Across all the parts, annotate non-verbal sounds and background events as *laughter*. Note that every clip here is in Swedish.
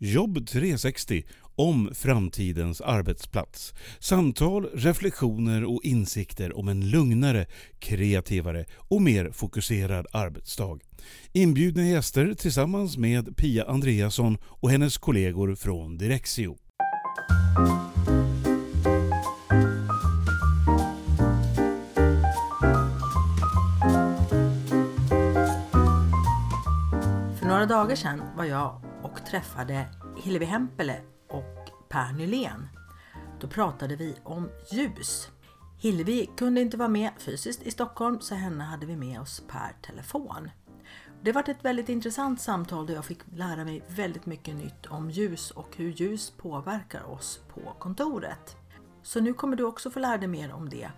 Jobb 360 om framtidens arbetsplats. Samtal, reflektioner och insikter om en lugnare, kreativare och mer fokuserad arbetsdag. Inbjudna gäster tillsammans med Pia Andreasson och hennes kollegor från Direxio. För några dagar sedan var jag träffade Hillevi Hempele och Per Nylén. Då pratade vi om ljus. Hillevi kunde inte vara med fysiskt i Stockholm så henne hade vi med oss per telefon. Det var ett väldigt intressant samtal där jag fick lära mig väldigt mycket nytt om ljus och hur ljus påverkar oss på kontoret. Så nu kommer du också få lära dig mer om det.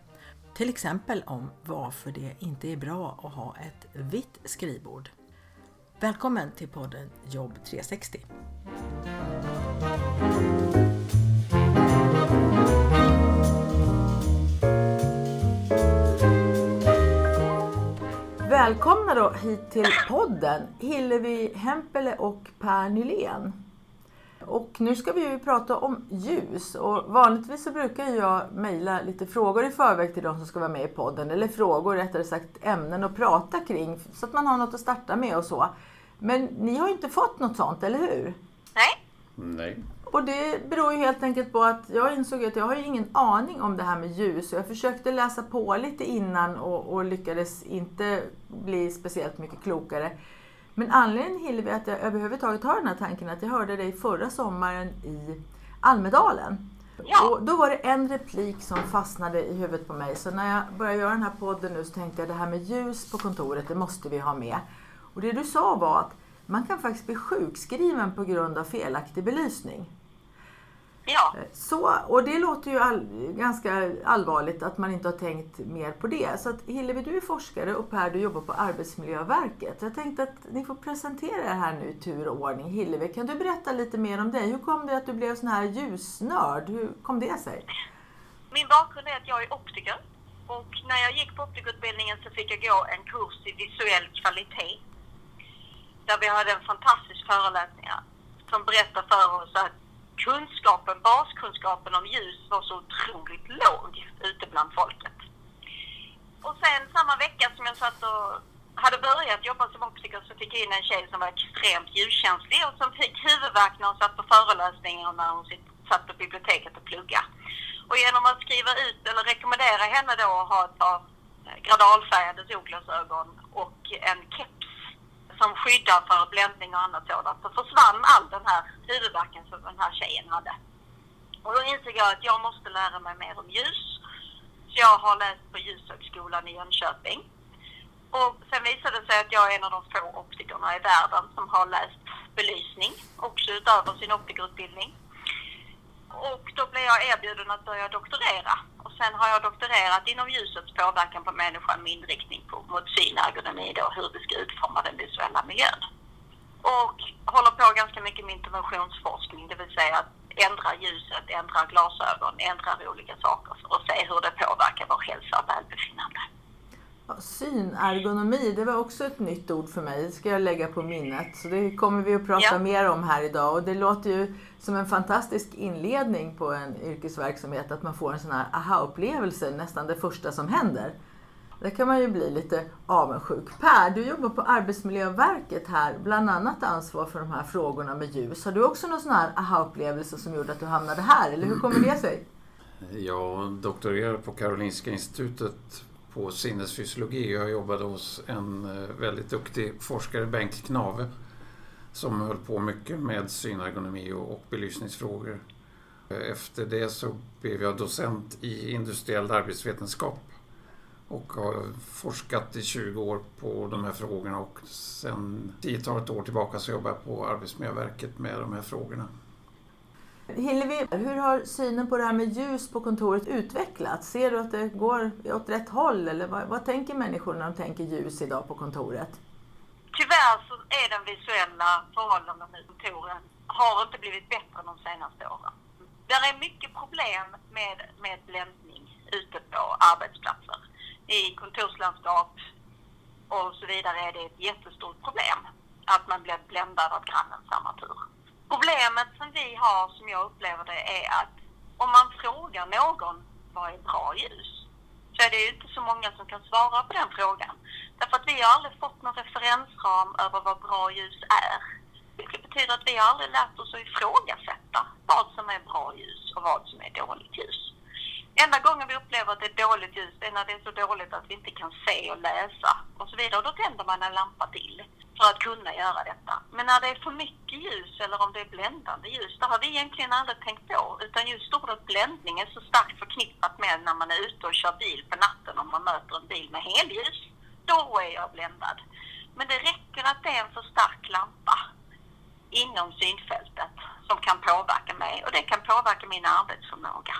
Till exempel om varför det inte är bra att ha ett vitt skrivbord. Välkommen till podden Jobb 360. Välkomna då hit till podden Hillevi Hempele och Per Nylén. Och nu ska vi ju prata om ljus och vanligtvis så brukar jag mejla lite frågor i förväg till de som ska vara med i podden. Eller frågor, rättare sagt ämnen att prata kring så att man har något att starta med och så. Men ni har ju inte fått något sånt, eller hur? Nej. Nej. Och det beror ju helt enkelt på att jag insåg att jag har ju ingen aning om det här med ljus. Jag försökte läsa på lite innan och, och lyckades inte bli speciellt mycket klokare. Men anledningen Hillevi att jag överhuvudtaget har den här tanken att jag hörde dig förra sommaren i Almedalen. Ja. Och då var det en replik som fastnade i huvudet på mig. Så när jag började göra den här podden nu så tänkte jag det här med ljus på kontoret, det måste vi ha med. Och det du sa var att man kan faktiskt bli sjukskriven på grund av felaktig belysning. Ja. Så, och det låter ju all, ganska allvarligt att man inte har tänkt mer på det. Så att Hillevi, du är forskare och Per, du jobbar på Arbetsmiljöverket. Jag tänkte att ni får presentera er här nu i tur och ordning. Hillevi, kan du berätta lite mer om dig? Hur kom det att du blev sån här ljusnörd? Hur kom det sig? Min bakgrund är att jag är optiker. Och när jag gick på optikerutbildningen så fick jag gå en kurs i visuell kvalitet. Där vi hade en fantastisk föreläsning som berättade för oss att kunskapen, baskunskapen om ljus var så otroligt låg ute bland folket. Och sen samma vecka som jag satt och hade börjat jobba som optiker så fick jag in en tjej som var extremt ljuskänslig och som fick huvudvärk när hon satt på föreläsningar och när hon satt på biblioteket och pluggade. Och genom att skriva ut eller rekommendera henne då att ha ett par eh, gradalfärgade solglasögon och en keps som skyddar för bländning och annat sådant så försvann all den här huvudvärken som den här tjejen hade. Och då insåg jag att jag måste lära mig mer om ljus. Så jag har läst på Ljushögskolan i Jönköping. Och sen visade det sig att jag är en av de få optikerna i världen som har läst belysning, också utöver sin optikerutbildning. Och då blev jag erbjuden att börja doktorera. Och sen har jag doktorerat inom ljusets påverkan på människan med inriktning på mot synergonomi då, hur vi ska utforma den visuella miljön. Och håller på ganska mycket med interventionsforskning, det vill säga att ändra ljuset, ändra glasögon, ändra olika saker för att se hur det påverkar vår hälsa och välbefinnande. Ja, Synergonomi, det var också ett nytt ord för mig. Det ska jag lägga på minnet. Så det kommer vi att prata Ja. mer om här idag. Och det låter ju som en fantastisk inledning på en yrkesverksamhet att man får en sån här aha-upplevelse nästan det första som händer. Där kan man ju bli lite avundsjuk. Per, du jobbar på Arbetsmiljöverket här, bland annat ansvar för de här frågorna med ljus. Har du också någon sån här aha-upplevelse som gjorde att du hamnade här, eller hur kommer det sig? Jag doktorerade på Karolinska institutet på sinnesfysiologi. Jag jobbade hos en eh, väldigt duktig forskare, Bengt Knave, som höll på mycket med synergonomi och belysningsfrågor. Eh, efter det så blev jag docent i industriell arbetsvetenskap och har forskat i 20 år på de här frågorna och sedan tiotalet år tillbaka så jobbar jag på Arbetsmiljöverket med de här frågorna. Hillevi, hur har synen på det här med ljus på kontoret utvecklats? Ser du att det går åt rätt håll eller vad, vad tänker människor när de tänker ljus idag på kontoret? Tyvärr så är den visuella förhållandena i kontoren har inte blivit bättre de senaste åren. Det är mycket problem med, med bländning ute på arbetsplatser. I kontorslandskap och så vidare är det ett jättestort problem att man blir bländad av grannens armatur. Problemet som vi har, som jag upplever det, är att om man frågar någon vad är bra ljus? Så är det ju inte så många som kan svara på den frågan. Därför att vi har aldrig fått någon referensram över vad bra ljus är. Vilket betyder att vi har aldrig lärt oss att ifrågasätta vad som är bra ljus och vad som är dåligt ljus. Enda gången vi upplever att det är dåligt ljus är när det är så dåligt att vi inte kan se och läsa och så vidare. Och då tänder man en lampa till för att kunna göra detta. Men när det är för mycket ljus eller om det är bländande ljus, det har vi egentligen aldrig tänkt på. Utan just ordet bländning är så starkt förknippat med när man är ute och kör bil på natten om man möter en bil med helljus. Då är jag bländad. Men det räcker att det är en för stark lampa inom synfältet som kan påverka mig och det kan påverka min arbetsförmåga.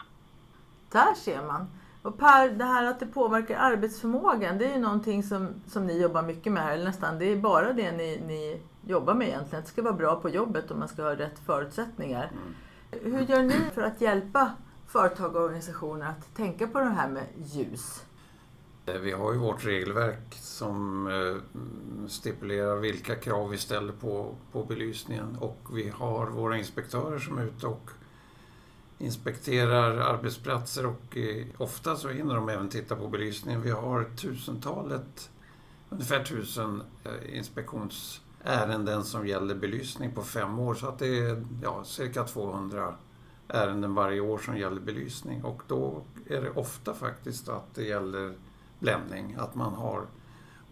Där ser man. Och Per, det här att det påverkar arbetsförmågan, det är ju någonting som, som ni jobbar mycket med här, eller nästan. Det är bara det ni, ni jobbar med egentligen. Det ska vara bra på jobbet och man ska ha rätt förutsättningar. Mm. Hur gör ni för att hjälpa företag och organisationer att tänka på det här med ljus? Eh, vi har ju vårt regelverk som eh, stipulerar vilka krav vi ställer på, på belysningen och vi har våra inspektörer som är ute och inspekterar arbetsplatser och eh, ofta så hinner de även titta på belysningen. Vi har tusentalet, ungefär tusen eh, inspektionsärenden som gäller belysning på fem år. Så att det är ja, cirka 200 ärenden varje år som gäller belysning. Och då är det ofta faktiskt att det gäller bländning, att man har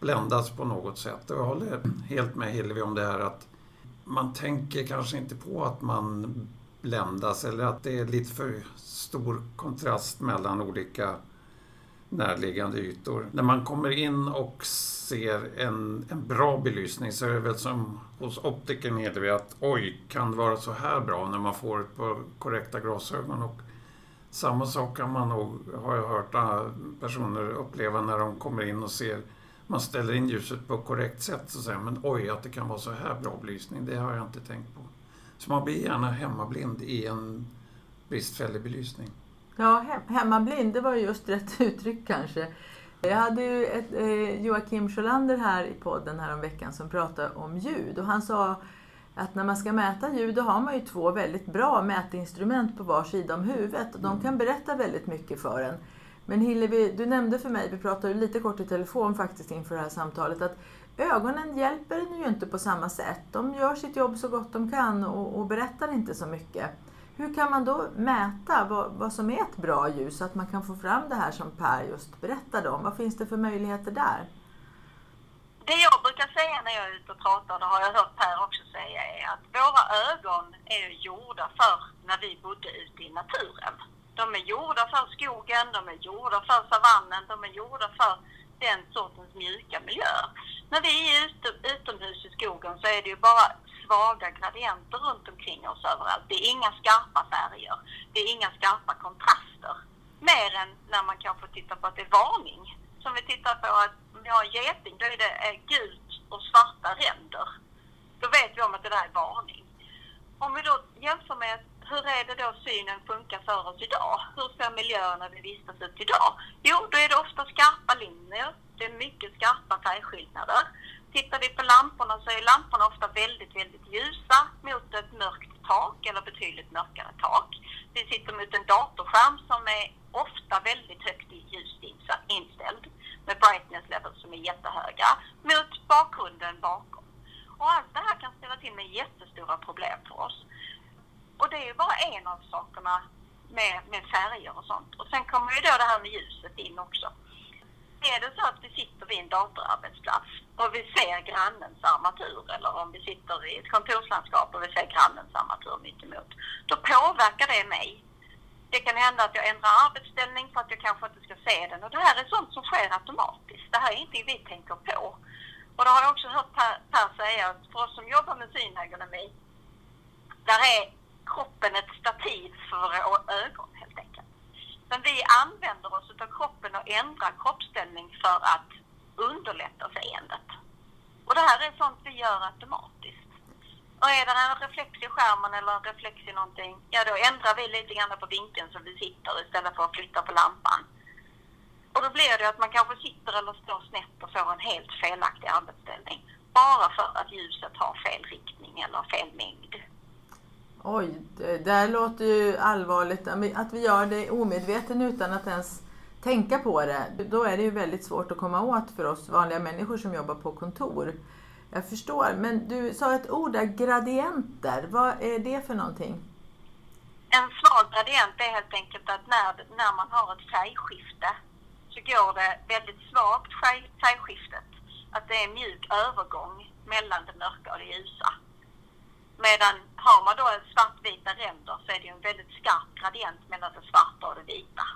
bländats på något sätt. Och jag håller helt med Hillevi om det här att man tänker kanske inte på att man bländas eller att det är lite för stor kontrast mellan olika närliggande ytor. När man kommer in och ser en, en bra belysning så är det väl som hos optikern heter vi att oj, kan det vara så här bra när man får ett par korrekta glasögon? Och samma sak kan man nog, har jag hört ah, personer uppleva när de kommer in och ser man ställer in ljuset på korrekt sätt så säger man oj, att det kan vara så här bra belysning, det har jag inte tänkt på. Så man blir gärna hemmablind i en bristfällig belysning. Ja, he hemmablind, det var just rätt *laughs* uttryck kanske. Jag hade ju ett, eh, Joakim Sjölander här i podden här om veckan som pratade om ljud och han sa att när man ska mäta ljud då har man ju två väldigt bra mätinstrument på var sida om huvudet och de mm. kan berätta väldigt mycket för en. Men Hillevi, du nämnde för mig, vi pratade lite kort i telefon faktiskt inför det här samtalet, att ögonen hjälper en ju inte på samma sätt. De gör sitt jobb så gott de kan och, och berättar inte så mycket. Hur kan man då mäta vad, vad, som är ett bra ljus så att man kan få fram det här som Per just berättade om? Vad finns det för möjligheter där? Det jag brukar säga när jag är ute och pratar, det har jag hört Per också säga, är att våra ögon är gjorda för när vi bodde ute i naturen. De är gjorda för skogen, de är gjorda för savannen, de är gjorda för den sortens mjuka miljöer. När vi är ute, utomhus i skogen så är det ju bara svaga gradienter runt omkring oss överallt. Det är inga skarpa färger. Det är inga skarpa kontraster. Mer än när man kanske tittar på att det är varning. Som vi tittar på att om vi har en geting, då är det eh, gult och svarta ränder. Då vet vi om att det där är varning. Om vi då jämför med hur är det då synen funkar för oss idag? Hur ser miljöerna vi vistas ut idag? Jo, då är det ofta skarpa linjer. Det är mycket skarpa färgskillnader. Tittar vi på lamporna så är lamporna ofta väldigt, väldigt ljusa mot ett mörkt tak eller betydligt mörkare tak. Vi sitter mot en datorskärm som är ofta väldigt högt ljust inställd med brightness levels som är jättehöga mot bakgrunden bakom. Och allt det här kan ställa till med jättestora problem för oss. Och det är ju bara en av sakerna med, med färger och sånt. Och sen kommer ju då det här med ljuset in också. Är det så att vi sitter vid en datorarbetsplats och vi ser grannens armatur eller om vi sitter i ett kontorslandskap och vi ser grannens armatur mittemot, då påverkar det mig. Det kan hända att jag ändrar arbetsställning för att jag kanske inte ska se den och det här är sånt som sker automatiskt. Det här är ingenting vi tänker på. Och det har jag också hört Per, per säga att för oss som jobbar med synergonomi, där är kroppen ett stativ för våra ögon helt enkelt. Men vi använder oss av kroppen och ändrar kroppsställning för att underlätta seendet. Och det här är sånt vi gör automatiskt. Och är det en reflex i skärmen eller en reflex i någonting, ja då ändrar vi lite grann på vinkeln som vi sitter istället för att flytta på lampan. Och då blir det att man kanske sitter eller står snett och får en helt felaktig arbetsställning. Bara för att ljuset har fel riktning eller fel mängd. Oj, det där låter ju allvarligt. Att vi gör det omedveten utan att ens tänka på det. Då är det ju väldigt svårt att komma åt för oss vanliga människor som jobbar på kontor. Jag förstår, men du sa ett ord där, gradienter. Vad är det för någonting? En svag gradient är helt enkelt att när, när man har ett färgskifte så går det väldigt svagt färgskiftet. Att det är en mjuk övergång mellan det mörka och det ljusa. Medan har man då svartvita ränder så är det en väldigt skarp gradient mellan det svarta och det vita.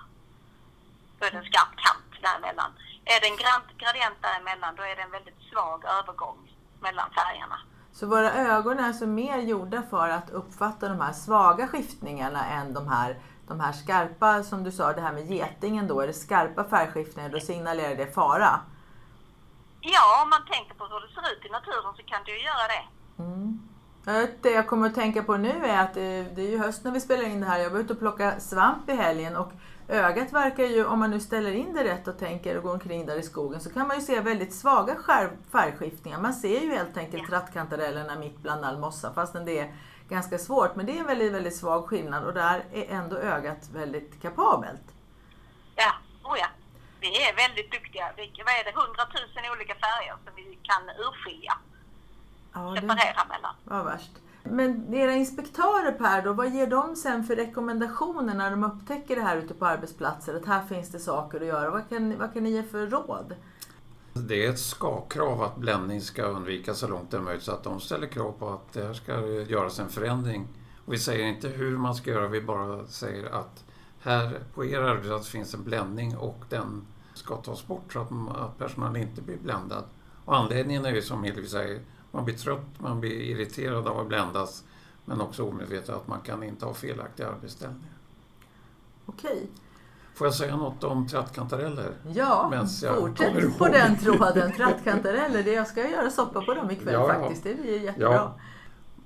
Då är det en skarp kant däremellan. Är det en gradient däremellan då är det en väldigt svag övergång mellan färgerna. Så våra ögon är alltså mer gjorda för att uppfatta de här svaga skiftningarna än de här, de här skarpa, som du sa, det här med getingen då, är det skarpa färgskiftningar, då signalerar det fara? Ja, om man tänker på hur det ser ut i naturen så kan det ju göra det. Mm. Det jag kommer att tänka på nu är att det, det är ju höst när vi spelar in det här. Jag var ute och plockade svamp i helgen och ögat verkar ju, om man nu ställer in det rätt och tänker och går omkring där i skogen, så kan man ju se väldigt svaga färgskiftningar. Man ser ju helt enkelt ja. trattkantarellerna mitt bland all mossa, fastän det är ganska svårt. Men det är en väldigt, väldigt svag skillnad och där är ändå ögat väldigt kapabelt. Ja, oh ja. Vi är väldigt duktiga. vad är det, hundratusen olika färger som vi kan urskilja. Ja, separera mellan. Vad värst. Men era inspektörer Per, då, vad ger de sen för rekommendationer när de upptäcker det här ute på arbetsplatser? Att här finns det saker att göra. Vad kan, vad kan ni ge för råd? Det är ett ska-krav att bländning ska undvikas så långt det är möjligt. Så att de ställer krav på att det här ska göras en förändring. Och vi säger inte hur man ska göra, vi bara säger att här på er arbetsplats finns en bländning och den ska tas bort så att personalen inte blir bländad. Och anledningen är ju som Hillevi säger, man blir trött, man blir irriterad av att bländas men också omedveten att man kan inte ha felaktiga arbetsställningar. Okej. Får jag säga något om trattkantareller? Ja, fortsätt på den tråden. Trattkantareller, jag ska göra soppa på dem ikväll ja, faktiskt. Det blir jättebra. Ja.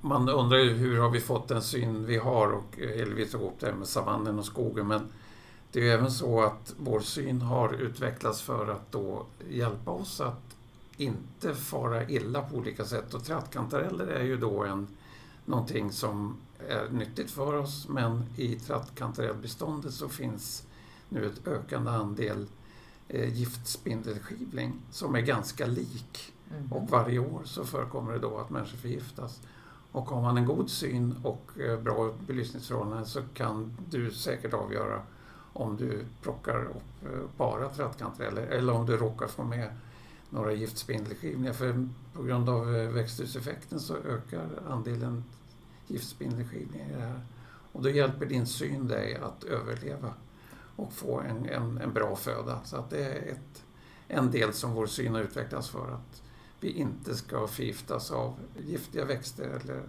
Man undrar ju hur har vi fått den syn vi har och Elvi tog upp det med savannen och skogen men det är ju även så att vår syn har utvecklats för att då hjälpa oss att inte fara illa på olika sätt. Och trattkantareller är ju då en, någonting som är nyttigt för oss men i trattkantarellbeståndet så finns nu ett ökande andel eh, giftspindelskivling som är ganska lik. Mm. Och varje år så förekommer det då att människor förgiftas. Och har man en god syn och eh, bra belysningsförhållanden så kan du säkert avgöra om du plockar upp eh, bara trattkantareller eller om du råkar få med några giftspindelskivningar. För på grund av eh, växthuseffekten så ökar andelen giftspindelskivningar i det här. Och då hjälper din syn dig att överleva och få en, en, en bra föda. Så att det är ett, en del som vår syn har utvecklats för att vi inte ska förgiftas av giftiga växter. Eller,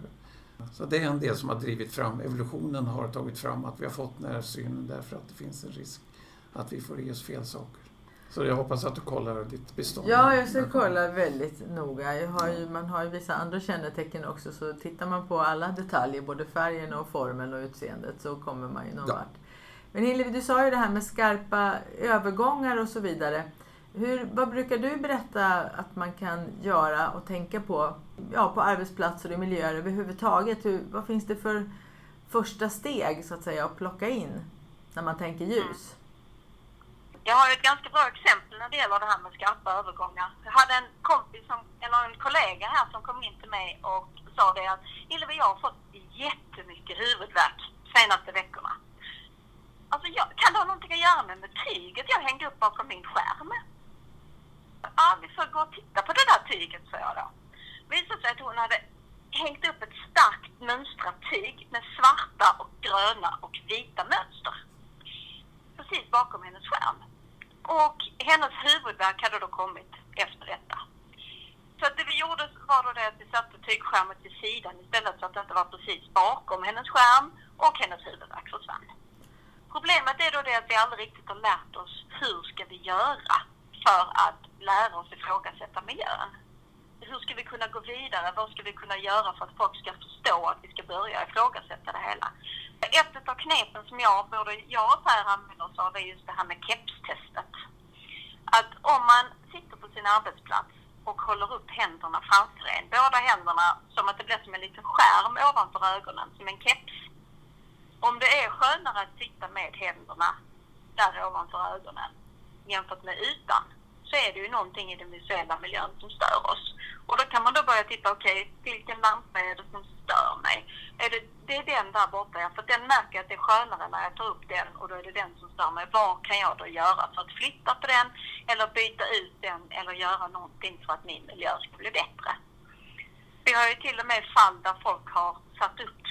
så det är en del som har drivit fram, evolutionen har tagit fram att vi har fått den här synen därför att det finns en risk att vi får i oss fel saker. Så jag hoppas att du kollar ditt bestånd. Ja, jag ska kolla väldigt noga. Har ju, man har ju vissa andra kännetecken också så tittar man på alla detaljer, både färgen och formen och utseendet så kommer man ju någon ja. vart. Men Hillevi, du sa ju det här med skarpa övergångar och så vidare. Hur, vad brukar du berätta att man kan göra och tänka på ja, på arbetsplatser och miljöer överhuvudtaget? Hur, vad finns det för första steg så att säga att plocka in när man tänker ljus? Jag har ett ganska bra exempel när det gäller det här med skarpa övergångar. Jag hade en kompis, som, eller en kollega här som kom in till mig och sa det att Hillevi, jag har fått jättemycket huvudvärk senaste veckorna. Alltså, jag, kan det ha någonting att göra med, tyget jag hängde upp bakom min skärm? Ja, vi får gå och titta på det där tyget, sa jag då. Det visade sig att hon hade hängt upp ett starkt mönstrat tyg med svarta och gröna och vita mönster precis bakom hennes skärm. Och hennes huvudvärk hade då kommit efter detta. Så att det vi gjorde var då det att vi satte tygskärmen till sidan istället så att det inte var precis bakom hennes skärm och hennes huvudvärk försvann. Problemet är då det att vi aldrig riktigt har lärt oss hur ska vi göra för att lära oss ifrågasätta miljön. Hur ska vi kunna gå vidare? Vad ska vi kunna göra för att folk ska förstå att vi ska börja ifrågasätta det hela? Ett av knepen som jag, både jag och Per använder oss av är just det här med kepstestet. Att om man sitter på sin arbetsplats och håller upp händerna framför en. Båda händerna som att det blir som en liten skärm ovanför ögonen, som en keps. Om det är skönare att sitta med händerna där ovanför ögonen jämfört med utan så är det ju någonting i den visuella miljön som stör oss. Och då kan man då börja titta, okej, okay, vilken lampa är det som stör mig? Är det, det är den där borta, ja, för den märker jag att det är skönare när jag tar upp den och då är det den som stör mig. Vad kan jag då göra för att flytta på den eller byta ut den eller göra någonting för att min miljö ska bli bättre? Vi har ju till och med fall där folk har satt upp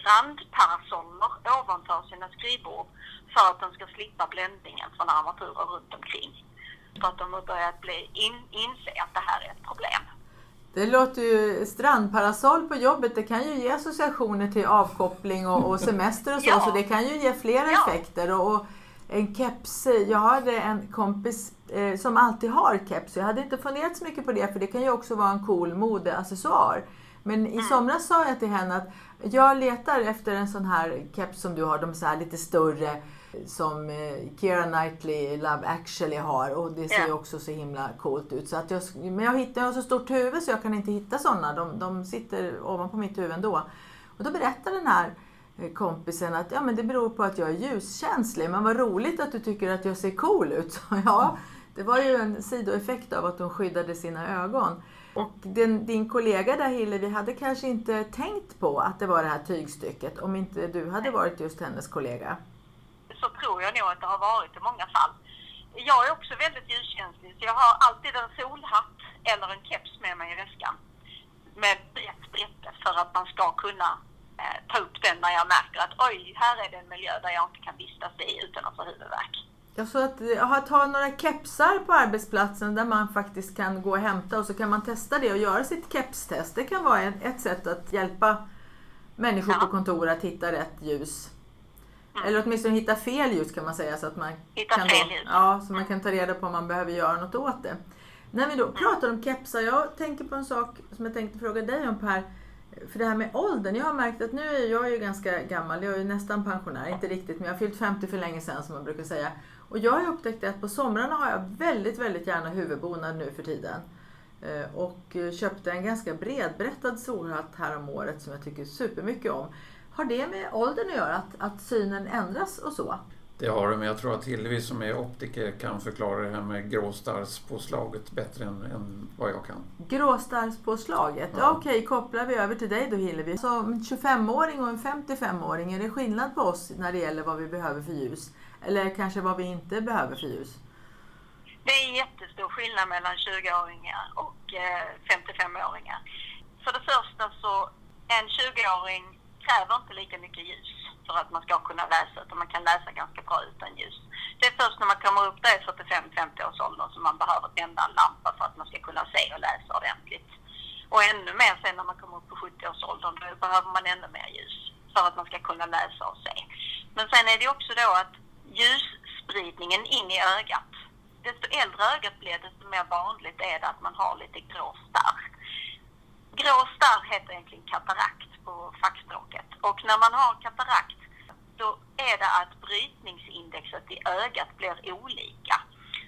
strandparasoller ovanför sina skrivbord för att de ska slippa bländningen från armaturer runt omkring. För att de har börjat bli in, inse att det här är ett problem. Det låter ju, strandparasoll på jobbet, det kan ju ge associationer till avkoppling och, och semester och så, *laughs* ja. så det kan ju ge flera ja. effekter. Och, och, en keps, jag hade en kompis eh, som alltid har keps. Jag hade inte funderat så mycket på det, för det kan ju också vara en cool modeaccessoar. Men i mm. somras sa jag till henne att jag letar efter en sån här keps som du har, de så här lite större som eh, Keira Knightley Love actually har och det ser ju också så himla coolt ut. Så att jag, men jag, hittar, jag har så stort huvud så jag kan inte hitta sådana. De, de sitter ovanpå mitt huvud ändå. Och då berättar den här eh, kompisen att ja, men det beror på att jag är ljuskänslig. Men vad roligt att du tycker att jag ser cool ut. *laughs* Så, ja, det var ju en sidoeffekt av att hon skyddade sina ögon. Och den, din kollega där Hillevi hade kanske inte tänkt på att det var det här tygstycket om inte du hade varit just hennes kollega så tror jag nog att det har varit i många fall. Jag är också väldigt ljuskänslig så jag har alltid en solhatt eller en keps med mig i väskan. Med brett brätte för att man ska kunna eh, ta upp den när jag märker att oj, här är det en miljö där jag inte kan vistas i utan att få huvudvärk. Ja, så att att ha några kepsar på arbetsplatsen där man faktiskt kan gå och hämta och så kan man testa det och göra sitt kepstest. Det kan vara ett sätt att hjälpa människor ja. på kontor att hitta rätt ljus. Eller åtminstone hitta fel ljus kan man säga. Så att man hitta kan fel ljus. Ja, så man kan ta reda på om man behöver göra något åt det. När vi då pratar om kepsar, jag tänker på en sak som jag tänkte fråga dig om Per. För det här med åldern, jag har märkt att nu är jag ju ganska gammal, jag är ju nästan pensionär, inte riktigt, men jag har fyllt 50 för länge sedan som man brukar säga. Och jag har upptäckt att på somrarna har jag väldigt, väldigt gärna huvudbonad nu för tiden. Eh, och köpte en ganska bredbrättad solhatt här om året som jag tycker supermycket om. Har det med åldern att göra, att, att synen ändras och så? Det har det, men jag tror att Hillevi som är optiker kan förklara det här med gråstarrspåslaget bättre än, än vad jag kan. Gråstarrspåslaget? Ja. okej, kopplar vi över till dig då Hillevi. Så en 25-åring och en 55-åring, är det skillnad på oss när det gäller vad vi behöver för ljus? Eller kanske vad vi inte behöver för ljus? Det är jättestor skillnad mellan 20-åringar och 55-åringar. Eh, för det första så, en 20-åring kräver inte lika mycket ljus för att man ska kunna läsa, utan man kan läsa ganska bra utan ljus. Det är först när man kommer upp där i 45-50 års ålder som man behöver tända en lampa för att man ska kunna se och läsa ordentligt. Och ännu mer sen när man kommer upp på 70-årsåldern, då behöver man ännu mer ljus för att man ska kunna läsa och se. Men sen är det också då att ljusspridningen in i ögat, desto äldre ögat blir, desto mer vanligt är det att man har lite grå starr. Grå starr heter egentligen katarakt på fackspråket. Och när man har katarakt då är det att brytningsindexet i ögat blir olika.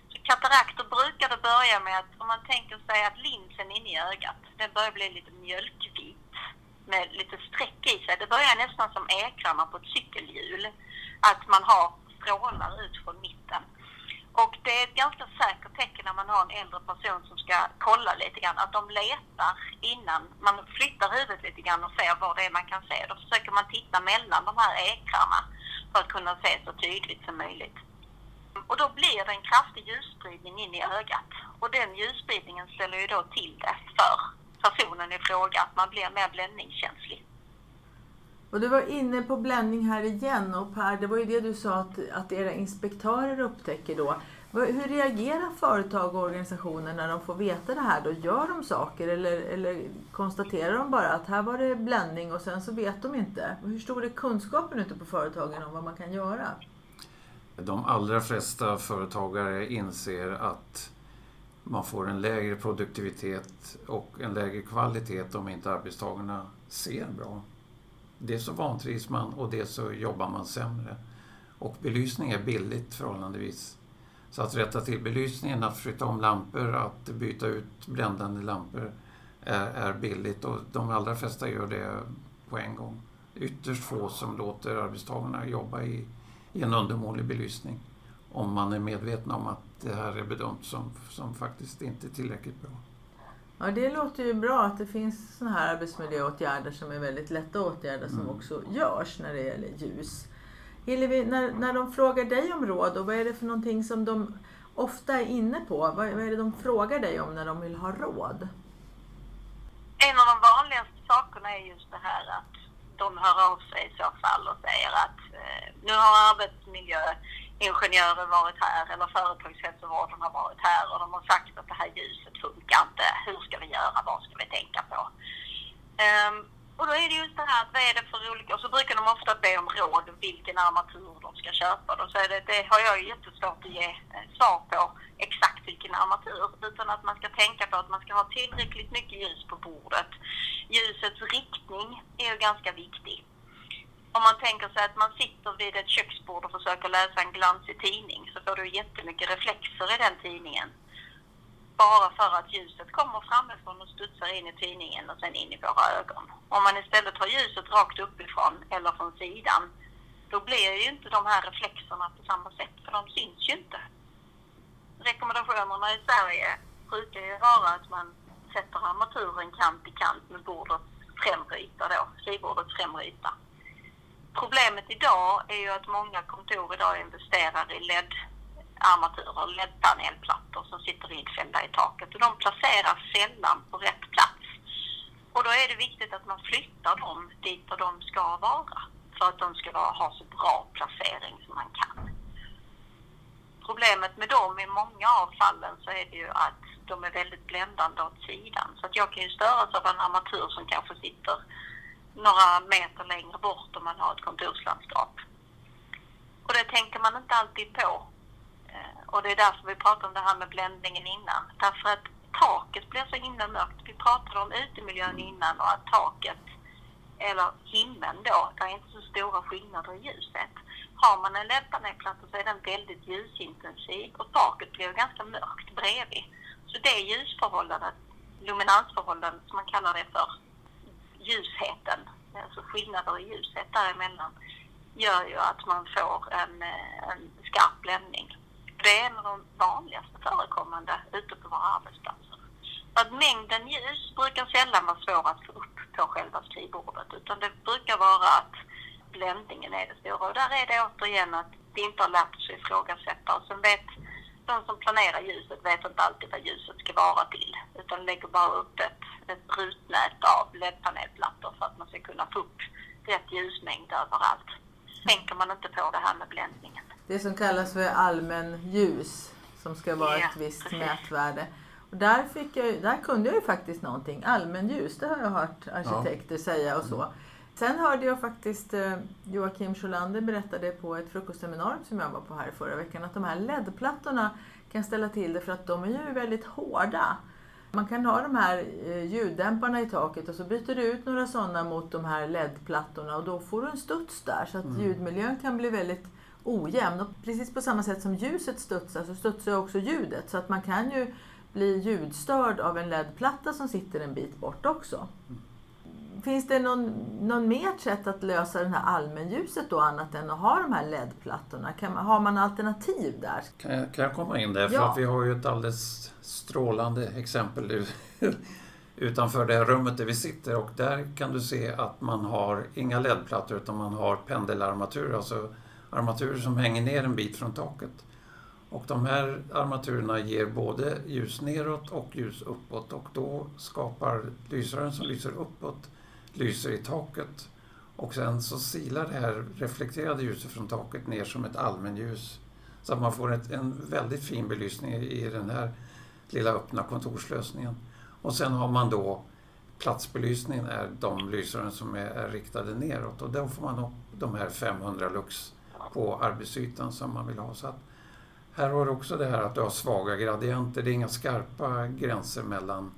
Så katarakter brukar det börja med att om man tänker sig att linsen inne i ögat, den börjar bli lite mjölkvit med lite streck i sig. Det börjar nästan som ekrarna på ett cykelhjul. Att man har strålar ut från mitten. Och det är ett ganska säkert tecken när man har en äldre person som ska kolla lite grann, att de letar innan man flyttar huvudet lite grann och ser vad det är man kan se. Då försöker man titta mellan de här ekrarna för att kunna se så tydligt som möjligt. Och då blir det en kraftig ljusspridning in i ögat. Och den ljusspridningen ställer ju då till det för personen i fråga, att man blir mer bländningskänslig. Och du var inne på bländning här igen och Per, det var ju det du sa att, att era inspektörer upptäcker då. Hur reagerar företag och organisationer när de får veta det här? Då gör de saker eller, eller konstaterar de bara att här var det bländning och sen så vet de inte? Hur stor är kunskapen ute på företagen om vad man kan göra? De allra flesta företagare inser att man får en lägre produktivitet och en lägre kvalitet om inte arbetstagarna ser bra. Dels så vantrivs man och dels så jobbar man sämre. Och belysning är billigt förhållandevis. Så att rätta till belysningen, att flytta om lampor, att byta ut bländande lampor är, är billigt och de allra flesta gör det på en gång. Ytterst få som låter arbetstagarna jobba i, i en undermålig belysning om man är medveten om att det här är bedömt som, som faktiskt inte tillräckligt bra. Ja, det låter ju bra att det finns sådana här arbetsmiljöåtgärder som är väldigt lätta åtgärder som Mm. också görs när det gäller ljus. Hillevi, när, när de frågar dig om råd, och vad är det för någonting som de ofta är inne på? Vad, vad är det de frågar dig om när de vill ha råd? En av de vanligaste sakerna är just det här att de hör av sig i så fall och säger att eh, nu har ingenjörer varit här eller företagshälsovården har varit här och de har sagt att det här ljuset funkar inte. Hur ska vi göra? Vad ska vi tänka på? Um, och då är det just det här, vad är det för olika... Och så brukar de ofta be om råd vilken armatur de ska köpa. Då säger det, det har jag jättesvårt att ge eh, svar på exakt vilken armatur. Utan att man ska tänka på att man ska ha tillräckligt mycket ljus på bordet. Ljusets riktning är ju ganska viktig. Om man tänker sig att man sitter vid ett köksbord och försöker läsa en glansig tidning så får du jättemycket reflexer i den tidningen. Bara för att ljuset kommer framifrån och studsar in i tidningen och sen in i våra ögon. Om man istället har ljuset rakt uppifrån eller från sidan, då blir ju inte de här reflexerna på samma sätt, för de syns ju inte. Rekommendationerna i Sverige brukar ju vara att man sätter armaturen kant i kant med bordets främre yta då, skrivbordets främre yta. Problemet idag är ju att många kontor idag investerar i LED-armaturer, LED-panelplattor som sitter infällda i taket och de placeras sällan på rätt plats. Och då är det viktigt att man flyttar dem dit där de ska vara för att de ska vara, ha så bra placering som man kan. Problemet med dem i många av fallen så är det ju att de är väldigt bländande åt sidan. Så att jag kan ju störas av en armatur som kanske sitter några meter längre bort om man har ett kontorslandskap. Och det tänker man inte alltid på. Eh, och det är därför vi pratar om det här med bländningen innan. Därför att taket blir så himla mörkt. Vi pratade om utemiljön innan och att taket, eller himlen då, det är inte så stora skillnader i ljuset. Har man en LED-panelplatta så är den väldigt ljusintensiv och taket blir ganska mörkt bredvid. Så det ljusförhållandet, luminansförhållandet som man kallar det för, ljusheten, alltså skillnader i ljuset däremellan, gör ju att man får en, eh, en skarp bländning. Det är en av de vanligaste förekommande ute på våra arbetsplatser. Att mängden ljus brukar sällan vara svår att få upp på själva skrivbordet utan det brukar vara att bländningen är det stora. Och där är det återigen att vi inte har lärt oss att ifrågasätta. Och sen vet de som planerar ljuset vet inte alltid vad ljuset ska vara till utan lägger bara upp ett, ett rutnät av LED-panelplattor för att man ska kunna få upp rätt ljusmängd överallt. Tänker man inte på det här med bländningen. Det som kallas för allmän ljus som ska vara Ja, ett visst precis. mätvärde. Och där, fick jag, där kunde jag ju faktiskt någonting. Allmän ljus, det har jag hört arkitekter säga och så. Sen hörde jag faktiskt eh, Joakim Scholander berättade på ett frukostseminarium som jag var på här förra veckan att de här LED-plattorna kan ställa till det för att de är ju väldigt hårda. Man kan ha de här eh, ljuddämparna i taket och så byter du ut några sådana mot de här LED-plattorna och då får du en studs där så att ljudmiljön kan bli väldigt ojämn. Och precis på samma sätt som ljuset studsar så studsar också ljudet så att man kan ju bli ljudstörd av en LED-platta som sitter en bit bort också. Finns det någon, någon mer sätt att lösa det här allmänljuset då annat än att ha de här LED-plattorna? Kan har man alternativ där? Kan jag, kan jag komma in där? För Ja. att vi har ju ett alldeles strålande exempel *laughs* utanför det här rummet där vi sitter och där kan du se att man har inga LED-plattor utan man har pendelarmaturer, alltså armaturer som hänger ner en bit från taket. Och de här armaturerna ger både ljus neråt och ljus uppåt och då skapar lysrören som lyser uppåt lyser i taket och sen så silar det här reflekterade ljuset från taket ner som ett allmänljus så att man får ett, en väldigt fin belysning i den här lilla öppna kontorslösningen. Och sen har man då platsbelysningen är de lysrören som är, är riktade neråt och då får man upp de här 500 lux på arbetsytan som man vill ha. Så att här har du också det här att du har svaga gradienter. Det är inga skarpa gränser mellan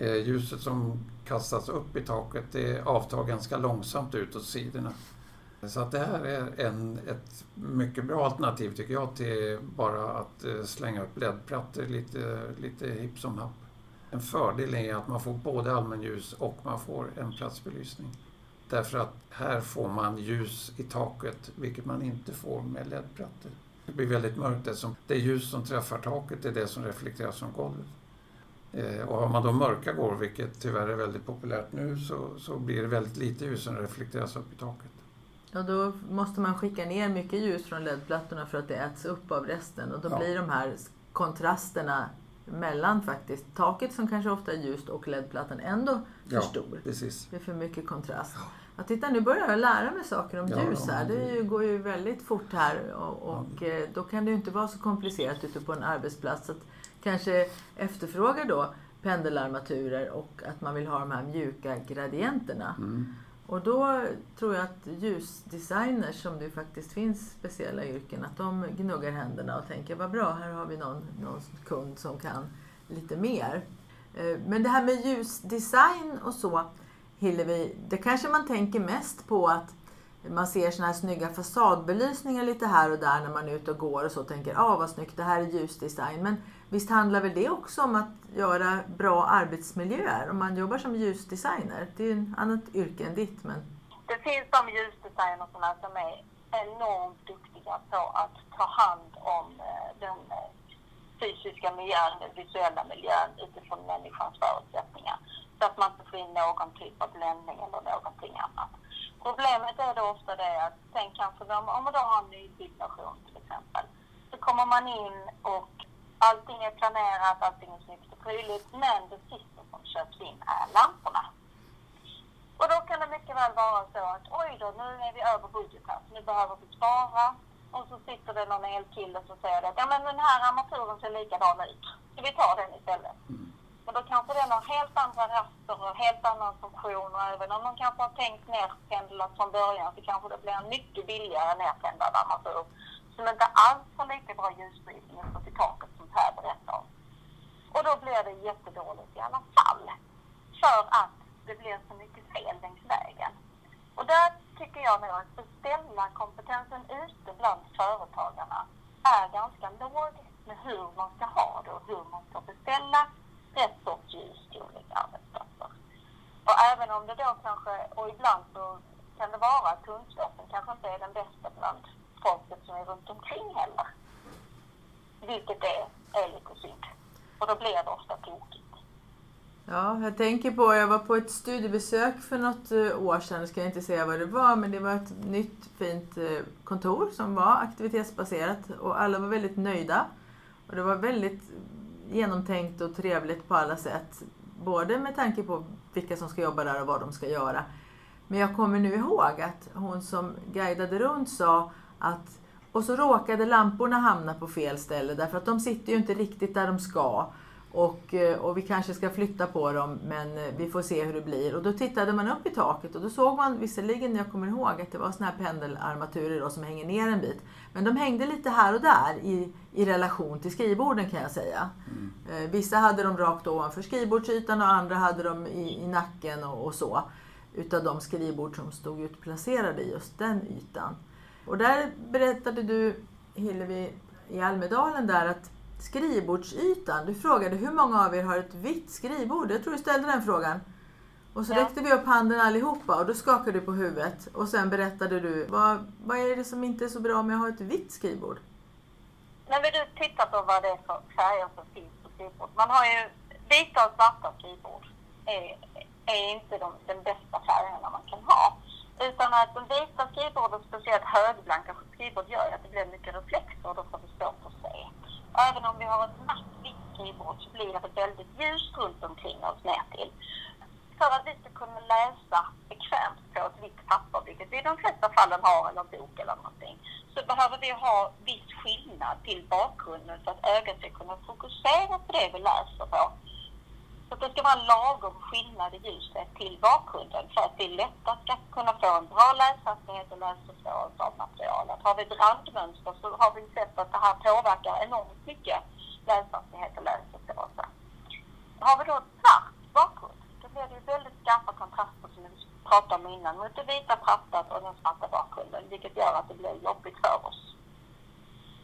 Eh, ljuset som kastas upp i taket. Det avtar ganska långsamt ut åt sidorna. Så att det här är en, ett mycket bra alternativ tycker jag till bara att eh, slänga upp LED-plattor lite, lite hipp som happ. En fördel är att man får både allmänljus och man får en platsbelysning. Därför att här får man ljus i taket, vilket man inte får med LED-plattor. Det blir väldigt mörkt eftersom det ljus som träffar taket är det som reflekteras från golvet. Eh, och har man då mörka golv, vilket tyvärr är väldigt populärt nu, så, så blir det väldigt lite ljus som reflekteras upp i taket. Och då måste man skicka ner mycket ljus från LED-plattorna för att det äts upp av resten. Och då Ja. blir de här kontrasterna mellan faktiskt taket som kanske ofta är ljust och LED-plattan ändå för Ja. stor. Precis. Det är för mycket kontrast. Ja, titta, nu börjar jag lära mig saker om Ja, ljus ja, här. Det ju, går ju väldigt fort här och, och eh, då kan det ju inte vara så komplicerat ute på en arbetsplats. Att kanske efterfråga då pendelarmaturer och att man vill ha de här mjuka gradienterna. Mm. Och då tror jag att ljusdesigners, som det faktiskt finns speciella yrken, att de gnuggar händerna och tänker vad bra, här har vi någon, någon kund som kan lite mer. Eh, Men det här med ljusdesign och så, Hillevi, det kanske man tänker mest på att man ser såna här snygga fasadbelysningar lite här och där när man är ute och går och så tänker ah vad snyggt, det här är ljusdesign. Men visst handlar väl det också om att göra bra arbetsmiljöer om man jobbar som ljusdesigner? Det är ju ett annat yrke än ditt men Det finns de ljusdesignerna som är enormt duktiga på att ta hand om eh, den eh, fysiska miljön, den visuella miljön utifrån människans förutsättningar. Så att man inte får in någon typ av bländning eller någonting annat. Problemet är då ofta det att sen kanske de, om man då har en nybyggnation till exempel, så kommer man in och allting är planerat, allting är snyggt och prydligt, men det sista som köps in är lamporna. Och då kan det mycket väl vara så att oj då, nu är vi över budget här, så nu behöver vi spara. Och så sitter det någon elkille som säger att ja men den här armaturen ser likadan ut, så vi tar den istället. Mm kanske den har helt andra raster och helt annan funktion och även om de kanske har tänkt nerpendlat från början så kanske det blir en mycket billigare nerpendlad armatur som inte alls har lika bra ljusspridning på i taket som Per berättar om. Och då blir det jättedåligt i alla fall. För att det blir så mycket fel längs vägen. Och där tycker jag nog att beställarkompetensen ute bland företagarna är ganska låg med hur man ska ha det och hur man ska beställa rätt sorts ljus till olika arbetsplatser. Och även om det då kanske, och ibland så kan det vara att kunskapen kanske inte är den bästa bland folket som är runt omkring heller. Vilket är, är lite synd. Och då blir det ofta tokigt. Ja, jag tänker på, jag var på ett studiebesök för något eh, år sedan, nu ska jag inte säga vad det var, men det var ett nytt fint eh, kontor som var aktivitetsbaserat och alla var väldigt nöjda. Och det var väldigt genomtänkt och trevligt på alla sätt. Både med tanke på vilka som ska jobba där och vad de ska göra. Men jag kommer nu ihåg att hon som guidade runt sa att och så råkade lamporna hamna på fel ställe därför att de sitter ju inte riktigt där de ska. Och, eh, och vi kanske ska flytta på dem men eh, vi får se hur det blir. Och då tittade man upp i taket och då såg man visserligen, jag kommer ihåg att det var såna här pendelarmaturer då som hänger ner en bit. Men de hängde lite här och där i, i relation till skrivborden kan jag säga. Eh, Vissa hade de rakt ovanför skrivbordsytan och andra hade de i, i nacken och, och så. Utav de skrivbord som stod utplacerade i just den ytan. Och där berättade du, Hillevi, i Almedalen där att skrivbordsytan, du frågade hur många av er har ett vitt skrivbord? Jag tror du ställde den frågan. Och så Ja. räckte vi upp handen allihopa och då skakade du på huvudet. Och sen berättade du, vad, vad är det som inte är så bra med att ha ett vitt skrivbord? När vi nu tittar på vad det är för färger som finns på skrivbord. Man har ju vita och svarta skrivbord. Är, är inte de, den bästa färgerna man kan ha. Utan att de vita skrivborden, speciellt högblanka skrivbord, gör ju att det blir mycket reflexer och då får vi svårt att se. Även om vi har ett matt vitt skrivbord så blir det väldigt ljust runt omkring oss ner till. För att vi ska kunna läsa bekvämt på ett vitt papper, vilket vi i de flesta fallen har, eller en bok eller någonting, så behöver vi ha viss skillnad till bakgrunden för att ögat ska kunna fokusera på det vi läser på. Så att det ska vara en lagom skillnad i ljuset till bakgrunden för att vi lättare ska kunna få en bra läshastighet och läsförståelse av materialet. Har vi brandmönster så har vi sett att det här påverkar enormt mycket läshastighet och läsförståelse. Har vi då ett svart bakgrund, då blir det ju väldigt skarpa kontraster som vi pratade om innan mot det vita plattat och den svarta bakgrunden. vilket gör att det blir jobbigt för oss.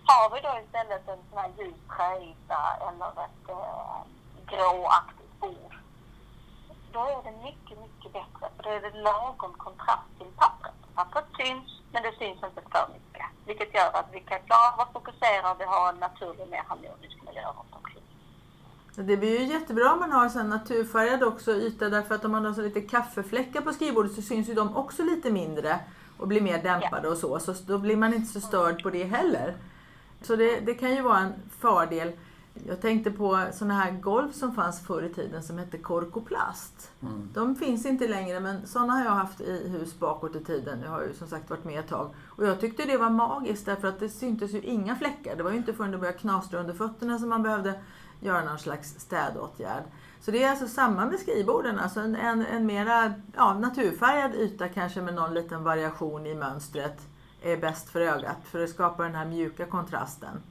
Har vi då istället en sån här ljus träyta eller ett eh, gråaktigt bord, då är det mycket, mycket bättre. För då är det lagom kontrast till pappret. Pappret syns, men det syns inte för mycket. Vilket gör att vi kan klara av att fokusera och vi har en naturlig, mer harmonisk miljö runt omkring. Det blir ju jättebra om man har en naturfärgad också yta därför att om man har så lite kaffefläckar på skrivbordet så syns ju de också lite mindre och blir mer dämpade och så. Så då blir man inte så störd på det heller. Så det, det kan ju vara en fördel. Jag tänkte på sådana här golv som fanns förr i tiden som hette korkoplast. Mm. De finns inte längre men sådana har jag haft i hus bakåt i tiden. Jag har ju som sagt varit med ett tag. Och jag tyckte det var magiskt därför att det syntes ju inga fläckar. Det var ju inte förrän det började knastra under fötterna som man behövde göra någon slags städåtgärd. Så det är alltså samma med skrivborden, alltså en, en, en mera ja, naturfärgad yta kanske med någon liten variation i mönstret är bäst för ögat för det skapar den här mjuka kontrasten.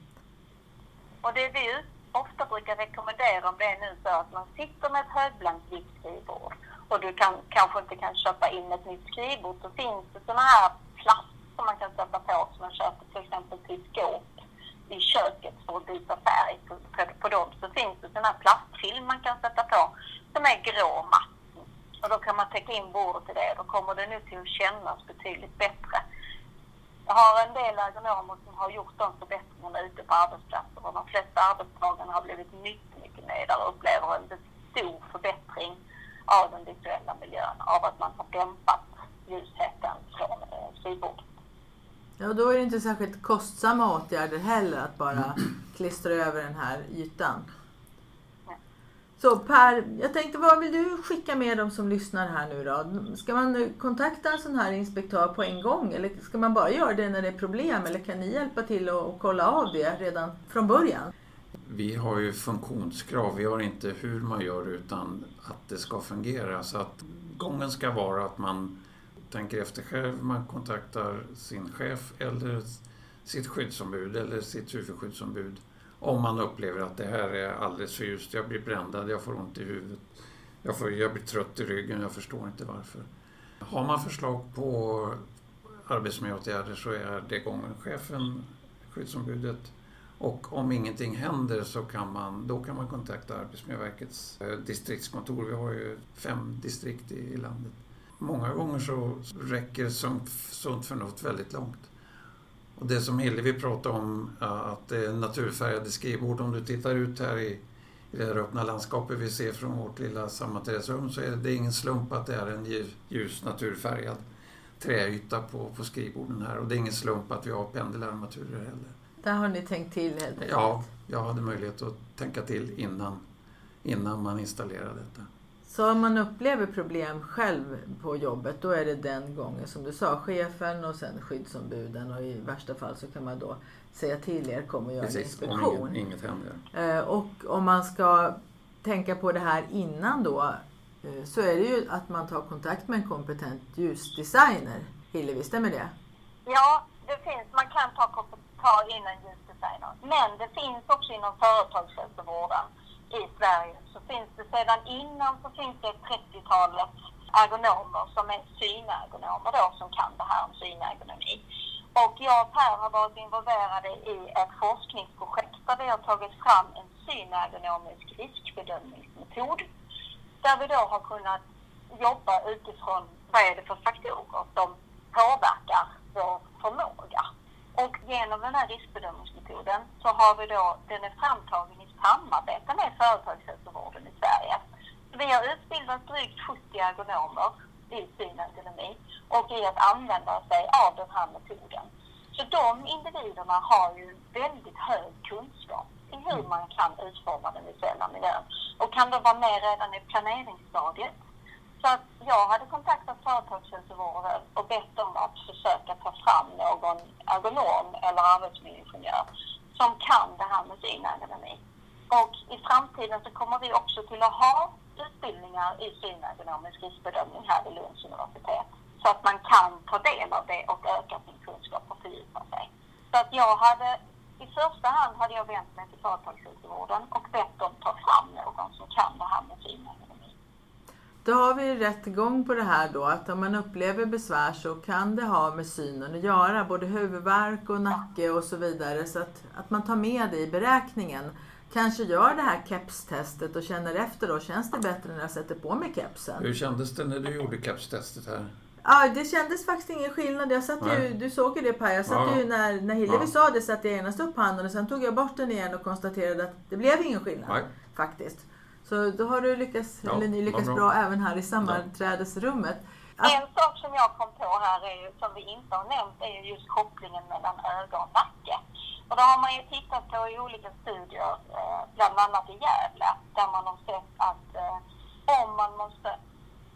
Och det vi ofta brukar rekommendera om det är nu så att man sitter med ett högblankt vitt skrivbord och du kan, kanske inte kan köpa in ett nytt skrivbord så finns det sådana här plast som man kan sätta på som man köper till exempel till skåp i köket för att byta färg på, på, på dem så finns det sån här plastfilm man kan sätta på som är grå matt. Och då kan man täcka in bordet i det. och Då kommer det nu till att kännas betydligt bättre. Jag har en del ergonomer som har gjort de förbättringarna ute på arbetsplatser och de flesta arbetstagarna har blivit mycket, mycket nöjdare och upplever en stor förbättring av den visuella miljön av att man har dämpat ljusheten från eh, skrivbordet. Ja, då är det inte särskilt kostsamma åtgärder heller att bara *clears throat* klistra över den här ytan. Så Per, jag tänkte vad vill du skicka med dem som lyssnar här nu då? Ska man kontakta en sån här inspektör på en gång eller ska man bara göra det när det är problem eller kan ni hjälpa till att kolla av det redan från början? Vi har ju funktionskrav, vi har inte hur man gör utan att det ska fungera. Så att gången ska vara att man tänker efter själv, man kontaktar sin chef eller sitt skyddsombud eller sitt huvudskyddsombud om man upplever att det här är alldeles för ljust, jag blir brändad, jag får ont i huvudet, jag, får, jag blir trött i ryggen, jag förstår inte varför. Har man förslag på arbetsmiljöåtgärder så är det gången chefen, skyddsombudet och om ingenting händer så kan man, då kan man kontakta Arbetsmiljöverkets eh, distriktskontor. Vi har ju fem distrikt i landet. Många gånger så räcker sunt förnuft väldigt långt. Och det som Hillevi pratade om, att det är naturfärgade skrivbord. Om du tittar ut här i, i det här öppna landskapet vi ser från vårt lilla sammanträdesrum så är det ingen slump att det är en ljus naturfärgad träyta på, på skrivborden här. Och det är ingen slump att vi har pendelarmaturer heller. Där har ni tänkt till helt enkelt? Ja, jag hade möjlighet att tänka till innan, innan man installerade detta. Så om man upplever problem själv på jobbet, då är det den gången som du sa, chefen och sen skyddsombuden och i värsta fall så kan man då säga till er, kom och gör Precis, en inspektion. Om inget, inget händer. Eh, och om man ska tänka på det här innan då, eh, så är det ju att man tar kontakt med en kompetent ljusdesigner. Hillevi, stämmer det? Ja, det finns. Man kan ta, ta in en ljusdesigner. Men det finns också inom företagshälsovården i Sverige så finns det sedan innan så finns det ett 30-talet ergonomer som är synergonomer då som kan det här om synergonomi. Och jag och Per har varit involverade i ett forskningsprojekt där vi har tagit fram en synergonomisk riskbedömningsmetod. Där vi då har kunnat jobba utifrån vad är det för faktorer som påverkar vår förmåga. Och genom den här riskbedömningsmetoden så har vi då, den är framtagen i samarbete med företagshälsovården i Sverige. Vi har utbildat drygt 70 ergonomer i synergonomi och i att använda sig av den här metoden. Så de individerna har ju väldigt hög kunskap i hur man kan utforma den visuella miljön och kan då vara med redan i planeringsstadiet. Så att jag hade kontaktat företagshälsovården och bett dem att försöka ta fram någon ergonom eller arbetsmiljöingenjör som kan det här med synergonomi. Och i framtiden så kommer vi också till att ha utbildningar i synergonomisk riskbedömning här vid Lunds universitet. Så att man kan ta del av det och öka sin kunskap och fördjupa sig. Så att jag hade, i första hand hade jag vänt mig till företagshälsovården och bett dem ta fram någon som kan det här med synergonomi. Då har vi rätt gång på det här då att om man upplever besvär så kan det ha med synen att göra. Både huvudvärk och nacke och så vidare. Så att, att man tar med det i beräkningen. Kanske gör det här kepstestet och känner efter då. Känns det bättre när jag sätter på mig kepsen? Hur kändes det när du gjorde kepstestet här? Ja, det kändes faktiskt ingen skillnad. Jag satt ju, du såg ju det Per. Jag satt Ja. ju när, när Hillevi Ja. sa det satte jag genast upp handen och sen tog jag bort den igen och konstaterade att det blev ingen skillnad. Nej. Faktiskt. Så då har du lyckats, Ja, eller ni lyckats bra. bra. även här i sammanträdesrummet. Att, En sak som jag kom på här är ju, som vi inte har nämnt är ju just kopplingen mellan öga och nacke. Och det har man ju tittat på i olika studier, eh, bland annat i Gävle, där man har sett att eh, om man måste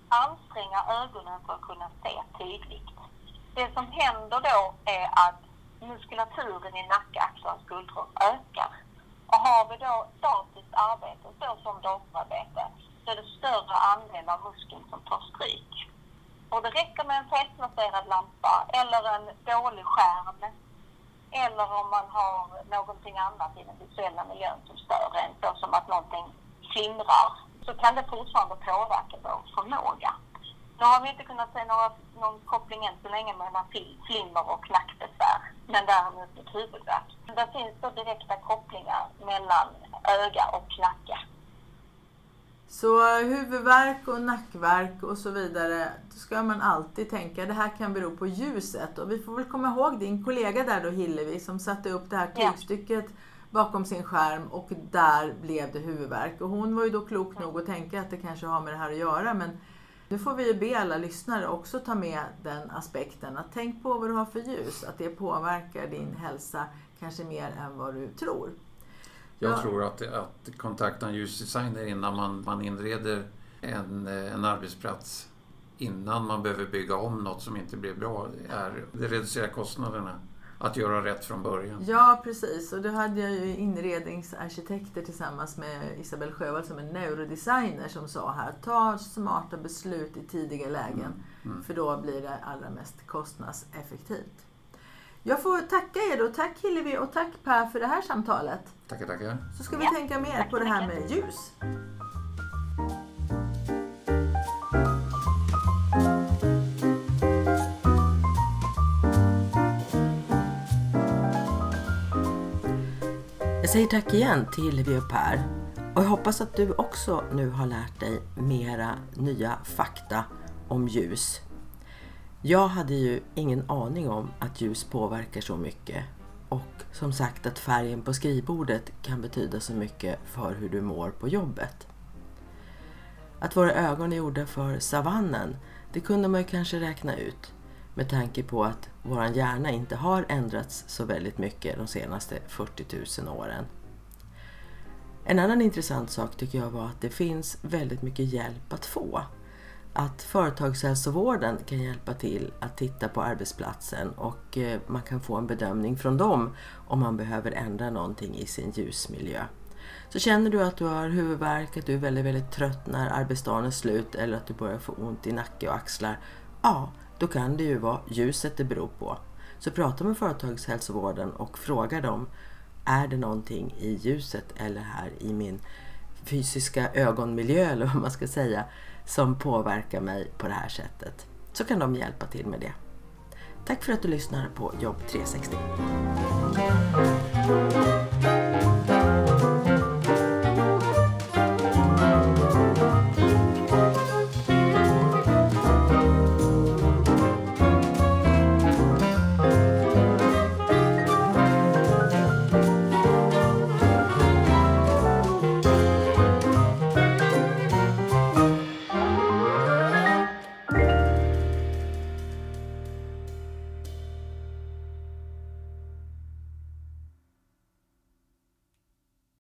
anstränga ögonen för att kunna se tydligt. Det som händer då är att muskulaturen i nacke, axlar och skuldror ökar. Och har vi då statiskt arbete, så som datorarbete, så är det större andel av muskeln som tar stryk. Och det räcker med en felplacerad lampa eller en dålig skärm eller om man har någonting annat i den visuella miljön som stör en, såsom att någonting flimrar, så kan det fortfarande påverka vår förmåga. Nu har vi inte kunnat se några, någon koppling än så länge mellan flimmer och nackbesvär, men däremot ett huvudvärk. Det finns då direkta kopplingar mellan öga och nacke så huvudvärk och nackvärk och så vidare. Då ska man alltid tänka det här kan bero på ljuset. Och vi får väl komma ihåg din kollega där då Hillevi som satte upp det här Ja. tygstycket bakom sin skärm och där blev det huvudvärk. Och hon var ju då klok nog att tänka att det kanske har med det här att göra. Men nu får vi ju be alla lyssnare också ta med den aspekten. Att tänk på vad du har för ljus. Att det påverkar din hälsa kanske mer än vad du tror. Jag Ja. tror att, att kontakta en ljusdesigner innan man, man inreder en, en arbetsplats innan man behöver bygga om något som inte blir bra. Är, det reducerar kostnaderna. Att göra rätt från början. Ja, precis. Och då hade jag ju inredningsarkitekter tillsammans med Isabelle Sjövall som är neurodesigner som sa här, ta smarta beslut i tidiga lägen. För då blir det allra mest kostnadseffektivt. Jag får tacka er då. Tack Hillevi och tack Per för det här samtalet. Tackar, tackar. Så ska vi Ja, tänka mer tack på det här med ljus. Jag säger tack igen till Hillevi och Per. Och jag hoppas att du också nu har lärt dig mera nya fakta om ljus. Jag hade ju ingen aning om att ljus påverkar så mycket. Och som sagt att färgen på skrivbordet kan betyda så mycket för hur du mår på jobbet. Att våra ögon är gjorda för savannen, det kunde man ju kanske räkna ut med tanke på att vår hjärna inte har ändrats så väldigt mycket de senaste 40 000 åren. En annan intressant sak tycker jag var att det finns väldigt mycket hjälp att få. Att företagshälsovården kan hjälpa till att titta på arbetsplatsen och eh, man kan få en bedömning från dem om man behöver ändra någonting i sin ljusmiljö. Så känner du att du har huvudvärk, att du är väldigt, väldigt trött när arbetsdagen är slut eller att du börjar få ont i nacke och axlar. Ja, då kan det ju vara ljuset det beror på. Så prata med företagshälsovården och fråga dem är det någonting i ljuset eller här i min fysiska ögonmiljö eller vad man ska säga som påverkar mig på det här sättet. Så kan de hjälpa till med det. Tack för att du lyssnar på Jobb 360.